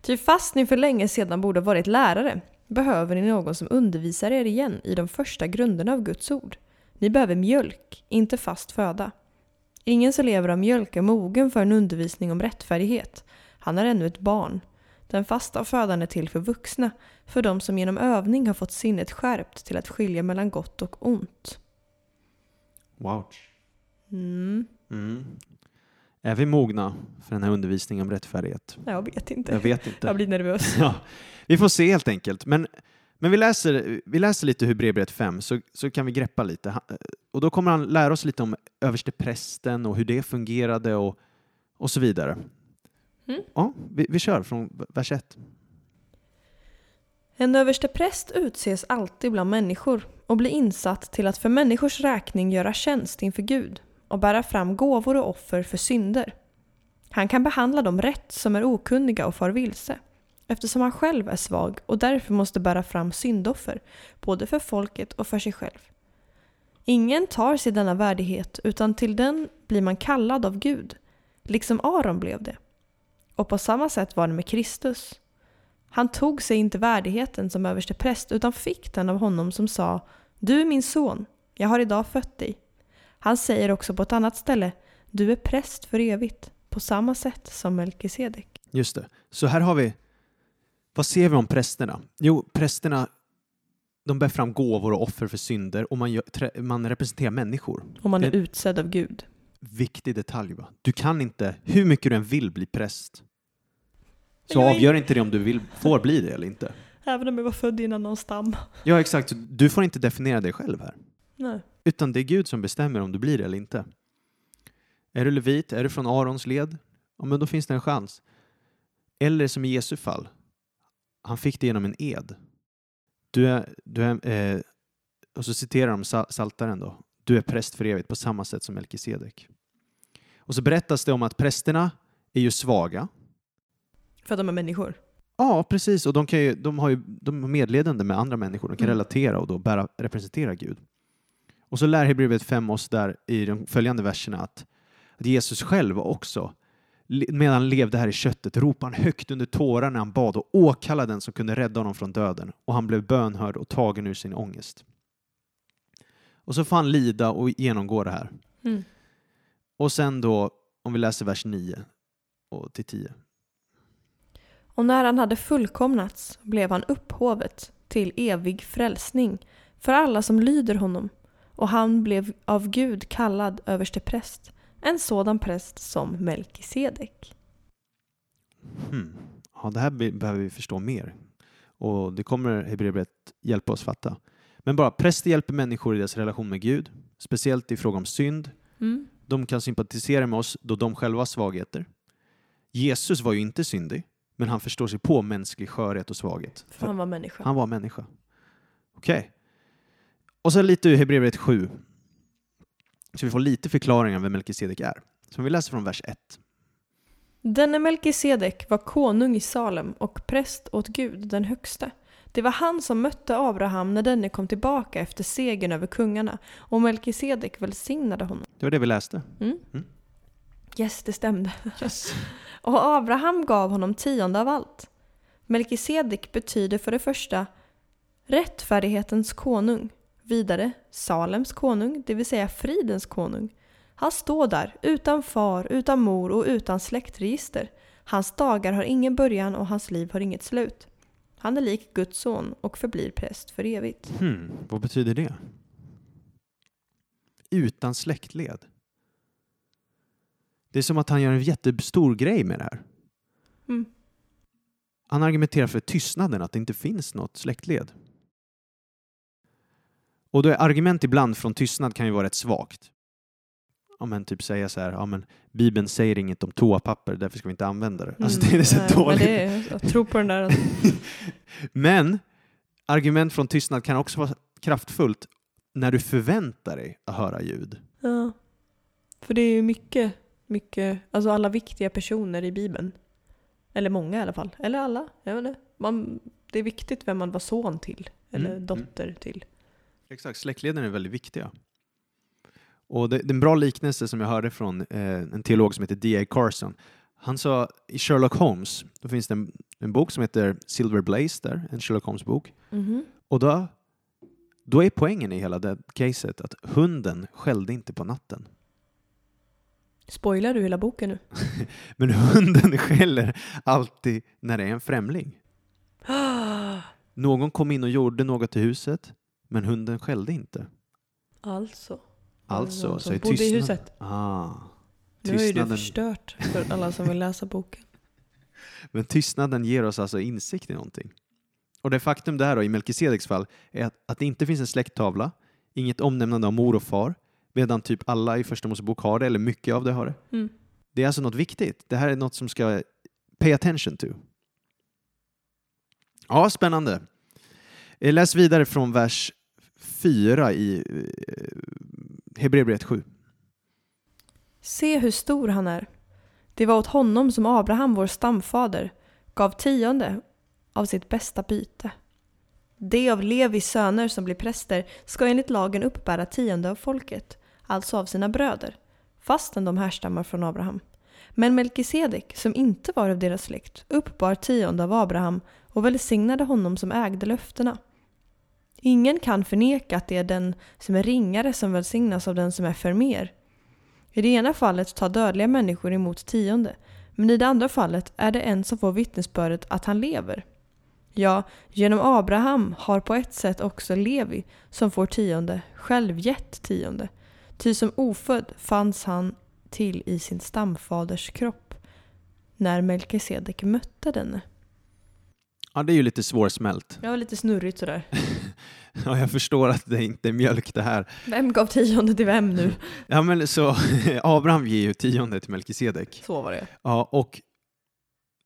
Ty fast ni för länge sedan borde ha varit lärare behöver ni någon som undervisar er igen i de första grunderna av Guds ord. Ni behöver mjölk, inte fast föda. Ingen som lever av mjölk är mogen för en undervisning om rättfärdighet. Han är ännu ett barn. Den fasta födan är till för vuxna, för de som genom övning har fått sinnet skärpt till att skilja mellan gott och ont. Wow. Mm. Mm. Är vi mogna för den här undervisningen om rättfärdighet? Jag vet inte. Jag vet Jag inte. blir nervös. Ja, vi får se helt enkelt. Men, men vi, läser, vi läser lite Hebreerbrevet 5 så, så kan vi greppa lite. Och då kommer han lära oss lite om översteprästen och hur det fungerade och, och så vidare. Mm. Ja, vi, vi kör från vers 1. En överstepräst utses alltid bland människor och blir insatt till att för människors räkning göra tjänst inför Gud och bära fram gåvor och offer för synder. Han kan behandla dem rätt som är okunniga och far vilse, eftersom han själv är svag och därför måste bära fram syndoffer, både för folket och för sig själv. Ingen tar sig denna värdighet, utan till den blir man kallad av Gud, liksom Aron blev det. Och på samma sätt var det med Kristus. Han tog sig inte värdigheten som överste präst utan fick den av honom som sa Du är min son, jag har idag fött dig. Han säger också på ett annat ställe Du är präst för evigt, på samma sätt som Melkisedek. Just det. Så här har vi, vad ser vi om prästerna? Jo, prästerna de bär fram gåvor och offer för synder och man, gör, man representerar människor. Och man är Det- utsedd av Gud. Viktig detalj va? Du kan inte, hur mycket du än vill bli präst, så Jag är- avgör inte det om du vill, får bli det eller inte. Även om jag var född innan någon stam. Ja, exakt. Du får inte definiera dig själv här. Nej. Utan det är Gud som bestämmer om du blir det eller inte. Är du levit, är du från Arons led, ja, men då finns det en chans. Eller som i Jesu fall, han fick det genom en ed. Du är, du är, eh, och så citerar de Sa- Saltaren då. Du är präst för evigt på samma sätt som Melkisedek. Och så berättas det om att prästerna är ju svaga. För att de är människor. Ja, precis. Och de, kan ju, de har ju de är medledande med andra människor. De kan Mm. relatera och då bära, representera Gud. Och så lär Hebreerbrevet 5 oss där i de följande verserna att, att Jesus själv också, medan han levde här i köttet, ropade han högt under tårar när han bad och åkallade den som kunde rädda honom från döden. Och han blev bönhörd och tagen ur sin ångest. Och så får han lida och genomgå det här. Mm. Och sen då, om vi läser vers 9 och till 10. Och när han hade fullkomnats blev han upphovet till evig frälsning för alla som lyder honom. Och han blev av Gud kallad överste präst, en sådan präst som Melkisedek. Hmm. Ja, det här be- behöver vi förstå mer. Och det kommer Hebreerbrevet hjälpa oss fatta. Men bara, präster hjälper människor i deras relation med Gud, speciellt i fråga om synd. Mm. De kan sympatisera med oss då de själva har svagheter. Jesus var ju inte syndig, men han förstår sig på mänsklig skörhet och svaghet. För han var människa. Han var människa. Okej. Och så lite ur Hebreerbrevet 7. Så vi får lite förklaringar vem Melkisedek är. Så vi läser från vers 1. Denne Melkisedek var konung i Salem och präst åt Gud den högste. Det var han som mötte Abraham när denne kom tillbaka efter segern över kungarna och Melkisedek välsignade honom. Det var det vi läste. Mm. Mm. Yes, det stämde. Yes. Och Abraham gav honom tionde av allt. Melkisedek betyder för det första rättfärdighetens konung, vidare Salems konung, det vill säga fridens konung. Han står där utan far, utan mor och utan släktregister. Hans dagar har ingen början och hans liv har inget slut. Han är lik Guds son och förblir präst för evigt. Hmm, vad betyder det? Utan släktled. Det är som att han gör en jättestor grej med det här. Mm. Han argumenterar för tystnaden, att det inte finns något släktled. Och då är argument ibland från tystnad kan ju vara rätt svagt. Ja men typ säga så här, ja men Bibeln säger inget om toapapper, därför ska vi inte använda det. Alltså det är så Mm. nej, dåligt. Men det är, jag tror på den där. Men argument från tystnad kan också vara kraftfullt när du förväntar dig att höra ljud. Ja. För det är ju mycket, mycket, alltså alla viktiga personer i Bibeln. Eller många i alla fall. Eller alla, jag vet inte. Man, det är viktigt vem man var son till. Eller Mm, dotter till. Exakt, släktleden är väldigt viktiga. Och det, det är en bra liknelse som jag hörde från eh, en teolog som heter D.A. Carson. Han sa i Sherlock Holmes, då finns det en, en bok som heter Silver Blaze där, en Sherlock Holmes-bok. Mhm. Och då, då är poängen i hela det caset att hunden skällde inte på natten. Spoilar du hela boken nu? Men hunden skäller alltid när det är en främling. Någon kom in och gjorde något i huset, men hunden skällde inte. Alltså. Alltså, så är bodde i huset. Ah, Nu har ju du förstört för alla som vill läsa boken. men tystnaden ger oss alltså insikt i någonting. Och det faktum där då, i Melkisedeks fall är att, att det inte finns en släkttavla, inget omnämnande av mor och far, medan typ alla i Första Mosebok har det, eller mycket av det har det. Mm. Det är alltså något viktigt. Det här är något som ska pay attention to. Ja, spännande. Eh, Läs vidare från vers 4 i eh, Hebreerbrevet 7. Se hur stor han är. Det var åt honom som Abraham, vår stamfader, gav tionde av sitt bästa byte. De av Levis söner som blir präster ska enligt lagen uppbära tionde av folket, alltså av sina bröder, fastän de härstammar från Abraham. Men Melkisedek, som inte var av deras släkt, uppbar tionde av Abraham och välsignade honom som ägde löftena. Ingen kan förneka att det är den som är ringare som välsignas av den som är förmer. I det ena fallet tar dödliga människor emot tionde, men i det andra fallet är det en som får vittnesbördet att han lever. Ja, genom Abraham har på ett sätt också Levi, som får tionde, själv gett tionde. Ty som ofödd fanns han till i sin stamfaders kropp, när Melkisedek mötte denne. Ja, det är ju lite svårsmält. Var lite snurrigt sådär. Ja, jag förstår att det inte är mjölk det här. Vem gav tionde till vem nu? Ja, men så Abraham ger ju tionde till Melkisedek. Så var det. Ja, och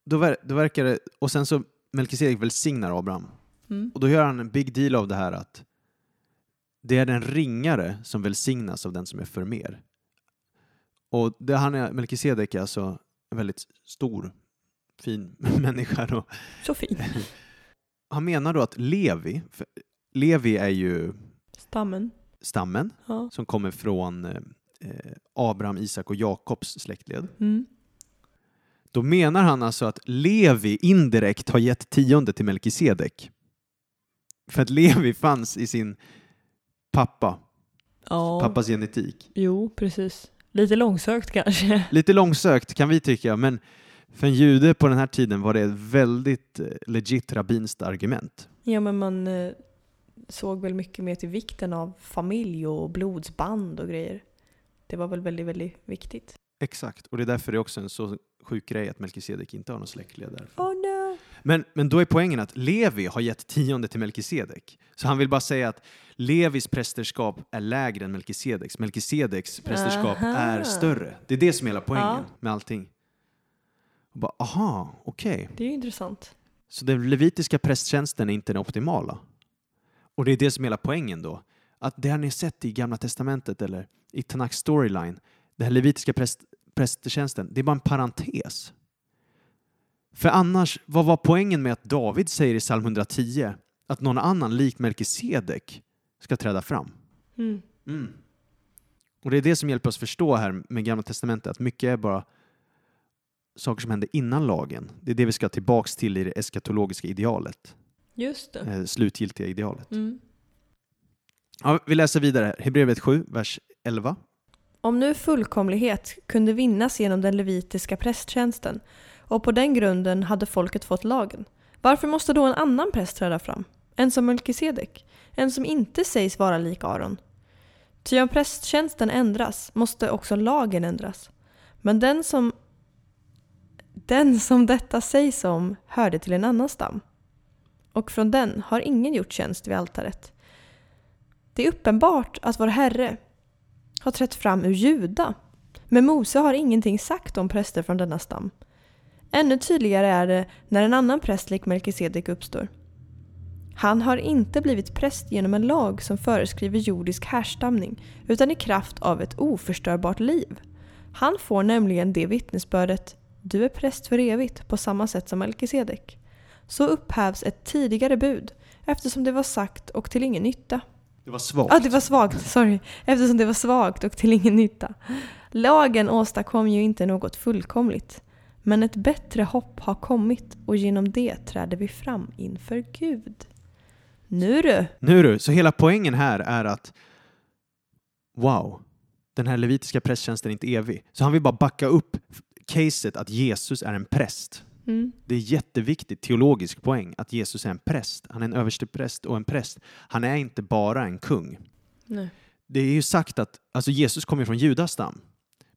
då, ver- då verkar det, och sen så Melkisedek välsignar Abraham. Mm. Och då gör han en big deal av det här att det är den ringare som välsignas av den som är förmer. Och det, han är, Melkisedek är alltså en väldigt stor, fin människa. Då. Så fin. Han menar då att Levi, Levi är ju Stammen. stammen Ja. som kommer från eh, Abraham, Isak och Jakobs släktled. Mm. Då menar han alltså att Levi indirekt har gett tionde till Melkisedek. För att Levi fanns i sin pappa, Ja. pappas genetik. Jo, precis. Lite långsökt kanske. Lite långsökt kan vi tycka, men för en jude på den här tiden var det ett väldigt eh, legit rabbinskt argument. Ja, men man eh, såg väl mycket mer till vikten av familj och blodsband och grejer. Det var väl väldigt, väldigt viktigt. Exakt, och det är därför det är också en så sjuk grej att Melkisedek inte har någon släktled där. Oh no! Men, men då är poängen att Levi har gett tionde till Melkisedek. Så han vill bara säga att Levis prästerskap är lägre än Melkisedeks. Melkisedeks prästerskap Aha. är större. Det är det som är hela poängen Ja. med allting. Och bara, aha, okej. Det är ju intressant. Så den levitiska prästtjänsten är inte den optimala. Och det är det som är hela poängen då. Att det har ni sett i Gamla Testamentet eller i Tanaks storyline, den här levitiska präst, prästtjänsten, det är bara en parentes. För annars, vad var poängen med att David säger i psalm 110 att någon annan lik Melkisedek ska träda fram? Mm. Mm. Och det är det som hjälper oss förstå här med Gamla Testamentet, att mycket är bara saker som hände innan lagen. Det är det vi ska tillbaks till i det eskatologiska idealet, Just det. eh, slutgiltiga idealet. Mm. Ja, vi läser vidare, Hebreerbrevet 7, vers 11. Om nu fullkomlighet kunde vinnas genom den levitiska prästtjänsten och på den grunden hade folket fått lagen, varför måste då en annan präst träda fram? En som Melkisedek? En som inte sägs vara lik Aron? Ty om prästtjänsten ändras måste också lagen ändras. Men den som, den som detta sägs om hörde till en annan stam. Och från den har ingen gjort tjänst vid altaret. Det är uppenbart att vår Herre har trätt fram ur Juda. Men Mose har ingenting sagt om präster från denna stam. Ännu tydligare är det när en annan präst lik Melkisedek uppstår. Han har inte blivit präst genom en lag som föreskriver jordisk härstamning utan i kraft av ett oförstörbart liv. Han får nämligen det vittnesbördet du är präst för evigt på samma sätt som Melkisedek. Så upphävs ett tidigare bud eftersom det var sagt och till ingen nytta. Det var svagt. Ja, det var svagt. Sorry. Eftersom det var svagt och till ingen nytta. Lagen åstadkom ju inte något fullkomligt. Men ett bättre hopp har kommit och genom det träder vi fram inför Gud. Nu du! Nu du, så hela poängen här är att wow, den här levitiska prästtjänsten är inte evig. Så han vill bara backa upp caset att Jesus är en präst. Mm. Det är jätteviktigt teologisk poäng att Jesus är en präst. Han är en överstepräst och en präst. Han är inte bara en kung. Nej. Det är ju sagt att alltså Jesus kommer från Judas stam.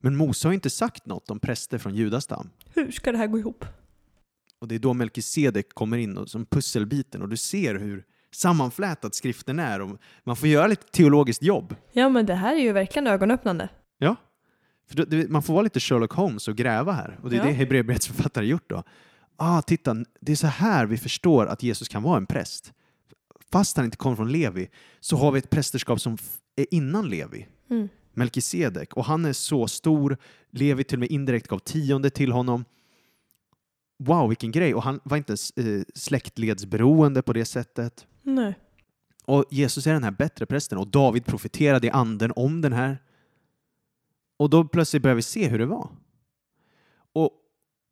Men Mose har inte sagt något om präster från Judas stam. Hur ska det här gå ihop? Och det är då Melkisedek kommer in och, som pusselbiten och du ser hur sammanflätad skriften är och man får göra lite teologiskt jobb. Ja, men det här är ju verkligen ögonöppnande. Ja. För då, det, man får vara lite Sherlock Holmes och gräva här. Och det är Ja. det Hebreerbrevets författare gjort då. Ah, titta, det är så här vi förstår att Jesus kan vara en präst. Fast han inte kom från Levi så har vi ett prästerskap som är innan Levi. Mm. Melkisedek. Och han är så stor. Levi till och med indirekt gav tionde till honom. Wow, vilken grej. Och han var inte eh, släktledsberoende på det sättet. Nej. Och Jesus är den här bättre prästen och David profeterade i anden om den här. Och då plötsligt börjar vi se hur det var. Och,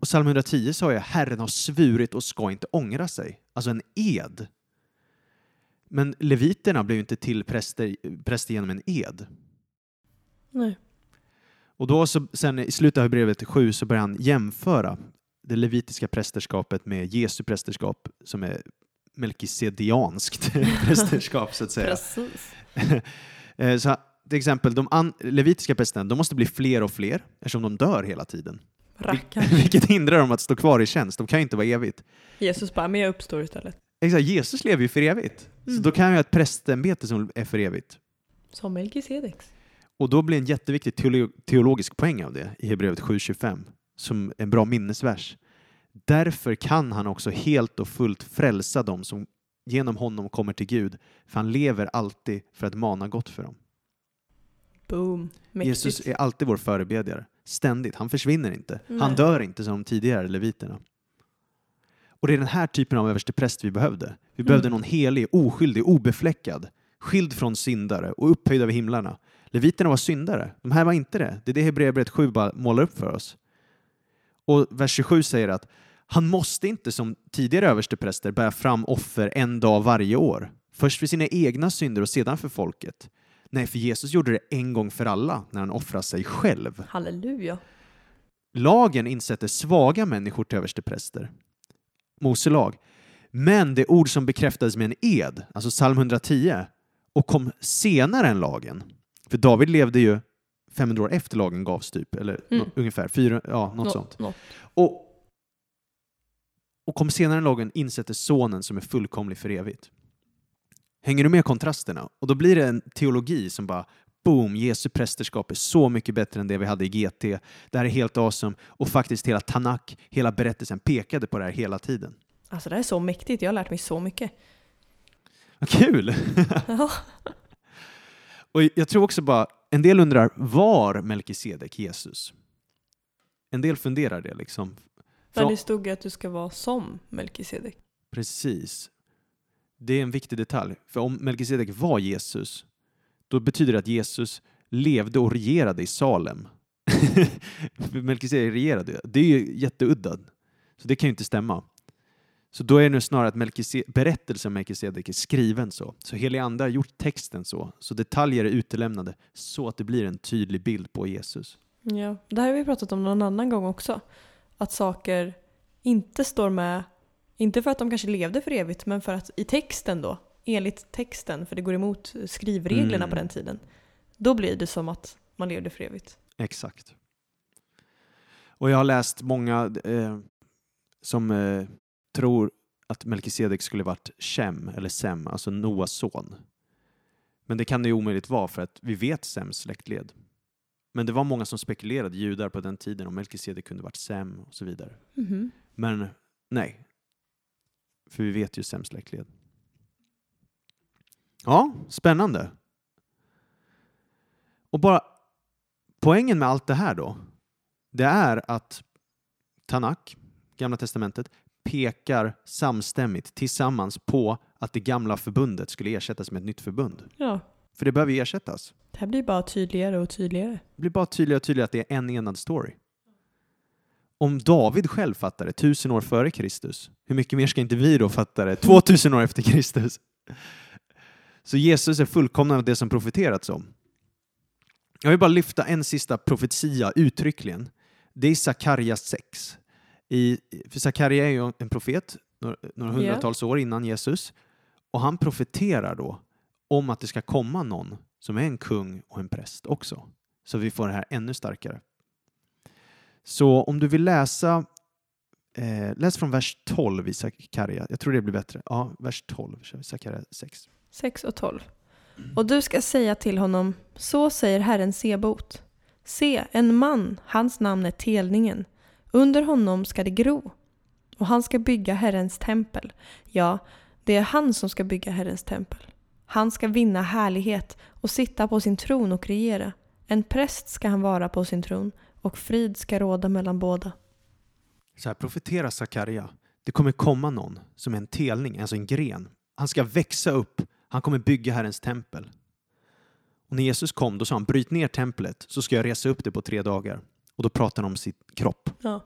och psalm 110 sa jag, Herren har svurit och ska inte ångra sig. Alltså en ed. Men leviterna blev inte till präster, präster genom en ed. Nej. Och då så, sen i slutet av brevet 7 så börjar han jämföra det levitiska prästerskapet med Jesu prästerskap som är melkisedianskt prästerskap så att säga. Precis. Eh, så till exempel, de levitiska prästerna de måste bli fler och fler eftersom de dör hela tiden. Rackarn. Vilket hindrar dem att stå kvar i tjänst. De kan ju inte vara evigt. Jesus bara, men jag uppstår istället. Exakt, Jesus lever ju för evigt. Så Mm. då kan jag ha ett prästämbete som är för evigt. Som Melkisedeks. Och då blir en jätteviktig teolo- teologisk poäng av det i Hebreerbrevet 7.25 som en bra minnesvers. Därför kan han också helt och fullt frälsa dem som genom honom kommer till Gud, för han lever alltid för att mana gott för dem. Boom. Mäktigt. Jesus är alltid vår förebedjare, ständigt. Han försvinner inte. Han Nej. dör inte som de tidigare leviterna. Och det är den här typen av överstepräst vi behövde. Vi behövde Mm. någon helig, oskyldig, obefläckad, skild från syndare och upphöjd över himlarna. Leviterna var syndare. De här var inte det. Det är det Hebreerbrevet 7 bara målar upp för oss. Och vers 27 säger att han måste inte som tidigare överstepräster bära fram offer en dag varje år. Först för sina egna synder och sedan för folket. Nej, för Jesus gjorde det en gång för alla när han offrade sig själv. Halleluja. Lagen insätter svaga människor till överstepräster. Mose lag. Men det ord som bekräftades med en ed, alltså psalm 110, och kom senare än lagen. För David levde ju 500 år efter lagen gavs typ, eller Mm. nå- ungefär, fyra, ja, något Nå- sånt. Något. Och, och kom senare än lagen insätter sonen som är fullkomlig för evigt. Hänger du med kontrasterna? Och då blir det en teologi som bara boom, Jesu prästerskap är så mycket bättre än det vi hade i GT. Det här är helt awesome. Och faktiskt hela Tanak, hela berättelsen pekade på det här hela tiden. Alltså det här är så mäktigt. Jag har lärt mig så mycket. Vad kul! Ja. och jag tror också bara, en del undrar, var Melkisedek Jesus? En del funderar det liksom. För- det stod ju att du ska vara som Melkisedek. Precis. Det är en viktig detalj. För om Melkisedek var Jesus, då betyder det att Jesus levde och regerade i Salem. Melkisedek regerade. Det är ju jätteudda. Så det kan ju inte stämma. Så då är det nu snarare att Melkise- berättelsen om Melkisedek är skriven så. Så helig ande har gjort texten så. Så detaljer är utelämnade så att det blir en tydlig bild på Jesus. Ja. Det här har vi pratat om någon annan gång också. Att saker inte står med, inte för att de kanske levde för evigt, men för att i texten då, enligt texten, för det går emot skrivreglerna Mm. på den tiden, då blir det som att man levde för evigt. Exakt. Och jag har läst många eh, som eh, tror att Melkisedek skulle varit Shem, eller Sem, alltså Noas son. Men det kan det ju omöjligt vara för att vi vet Sems släktled. Men det var många som spekulerade, judar på den tiden, om Melkisedek kunde varit Sem och så vidare. Mhm. Men nej. För vi vet ju Sems släktled. Ja, spännande. Och bara poängen med allt det här då, det är att Tanak, Gamla Testamentet, pekar samstämmigt tillsammans på att det gamla förbundet skulle ersättas med ett nytt förbund. Ja, För det behöver ersättas. det här blir bara tydligare och tydligare. Det blir bara tydligare och tydligare att det är en enad story. Om David själv fattar det tusen år före Kristus, hur mycket mer ska inte vi då fatta det 2000 år efter Kristus? Så Jesus är fullkomnande det som profeterats om. Jag vill bara lyfta en sista profetia uttryckligen. Det är Sakarjas 6. I, för Sakarja är ju en profet några, några hundratals år innan Jesus och han profeterar då om att det ska komma någon som är en kung och en präst också. Så vi får det här ännu starkare. Så om du vill läsa, eh, läs från vers 12 i Sakarja. Jag tror det blir bättre. Ja, vers 12, Sakarja 6. 6 och 12. Och du ska säga till honom, så säger Herren Sebot. Se, en man, hans namn är Telningen. Under honom ska det gro. Och han ska bygga Herrens tempel. Ja, det är han som ska bygga Herrens tempel. Han ska vinna härlighet och sitta på sin tron och regera. En präst ska han vara på sin tron och frid ska råda mellan båda. Så här profeterar Sakarja. Det kommer komma någon som är en telning, alltså en gren. Han ska växa upp. Han kommer bygga Herrens tempel. Och när Jesus kom, då sa han bryt ner templet så ska jag resa upp det på tre dagar. Och då pratar han om sin kropp. Ja.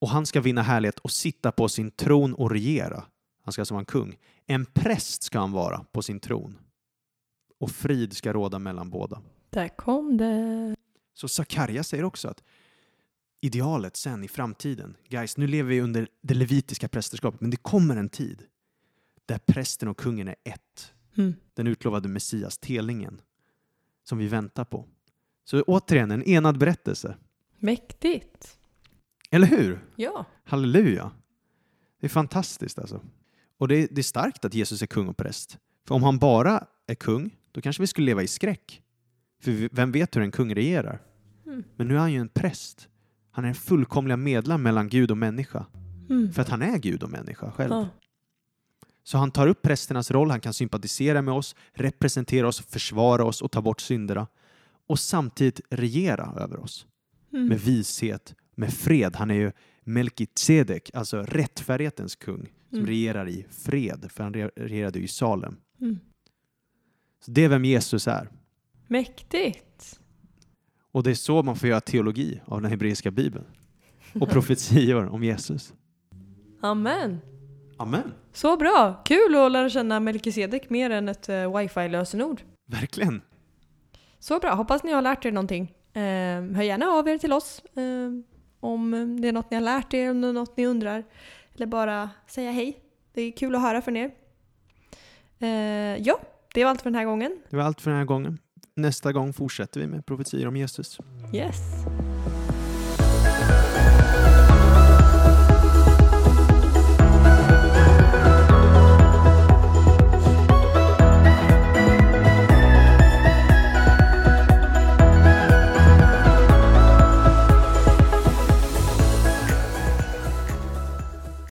Och han ska vinna härlighet och sitta på sin tron och regera. Han ska alltså vara en kung. En präst ska han vara på sin tron. Och frid ska råda mellan båda. Där kom det. Så Sakarja säger också att idealet sen i framtiden, guys, nu lever vi under det levitiska prästerskapet, men det kommer en tid där prästen och kungen är ett. Mm. Den utlovade Messias, telningen, som vi väntar på. Så återigen, en enad berättelse. Mäktigt. Eller hur? Ja. Halleluja. Det är fantastiskt alltså. Och det är, det är starkt att Jesus är kung och präst. För om han bara är kung, då kanske vi skulle leva i skräck. För vem vet hur en kung regerar? Mm. Men nu är han ju en präst. Han är en fullkomliga medlem mellan Gud och människa. Mm. För att han är Gud och människa själv. Ja. Så han tar upp prästernas roll, han kan sympatisera med oss, representera oss, försvara oss och ta bort synderna. Och samtidigt regera över oss. Mm. Med vishet, med fred. Han är ju Melkitsedek, alltså rättfärdighetens kung, som Mm. regerar i fred, för han re- regerade ju i Salem. Mm. Så det är vem Jesus är. Mäktigt. Och det är så man får göra teologi av den hebreiska bibeln. Och profetior om Jesus. Amen. Amen. Så bra. Kul att lära känna Melkisedek mer än ett uh, wifi-lösenord. Verkligen. Så bra. Hoppas ni har lärt er någonting. Eh, hör gärna av er till oss eh, om det är något ni har lärt er, om det är något ni undrar. Eller bara säga hej. Det är kul att höra från er. Eh, ja, det var allt för den här gången. Det var allt för den här gången. Nästa gång fortsätter vi med profetior om Jesus. Yes.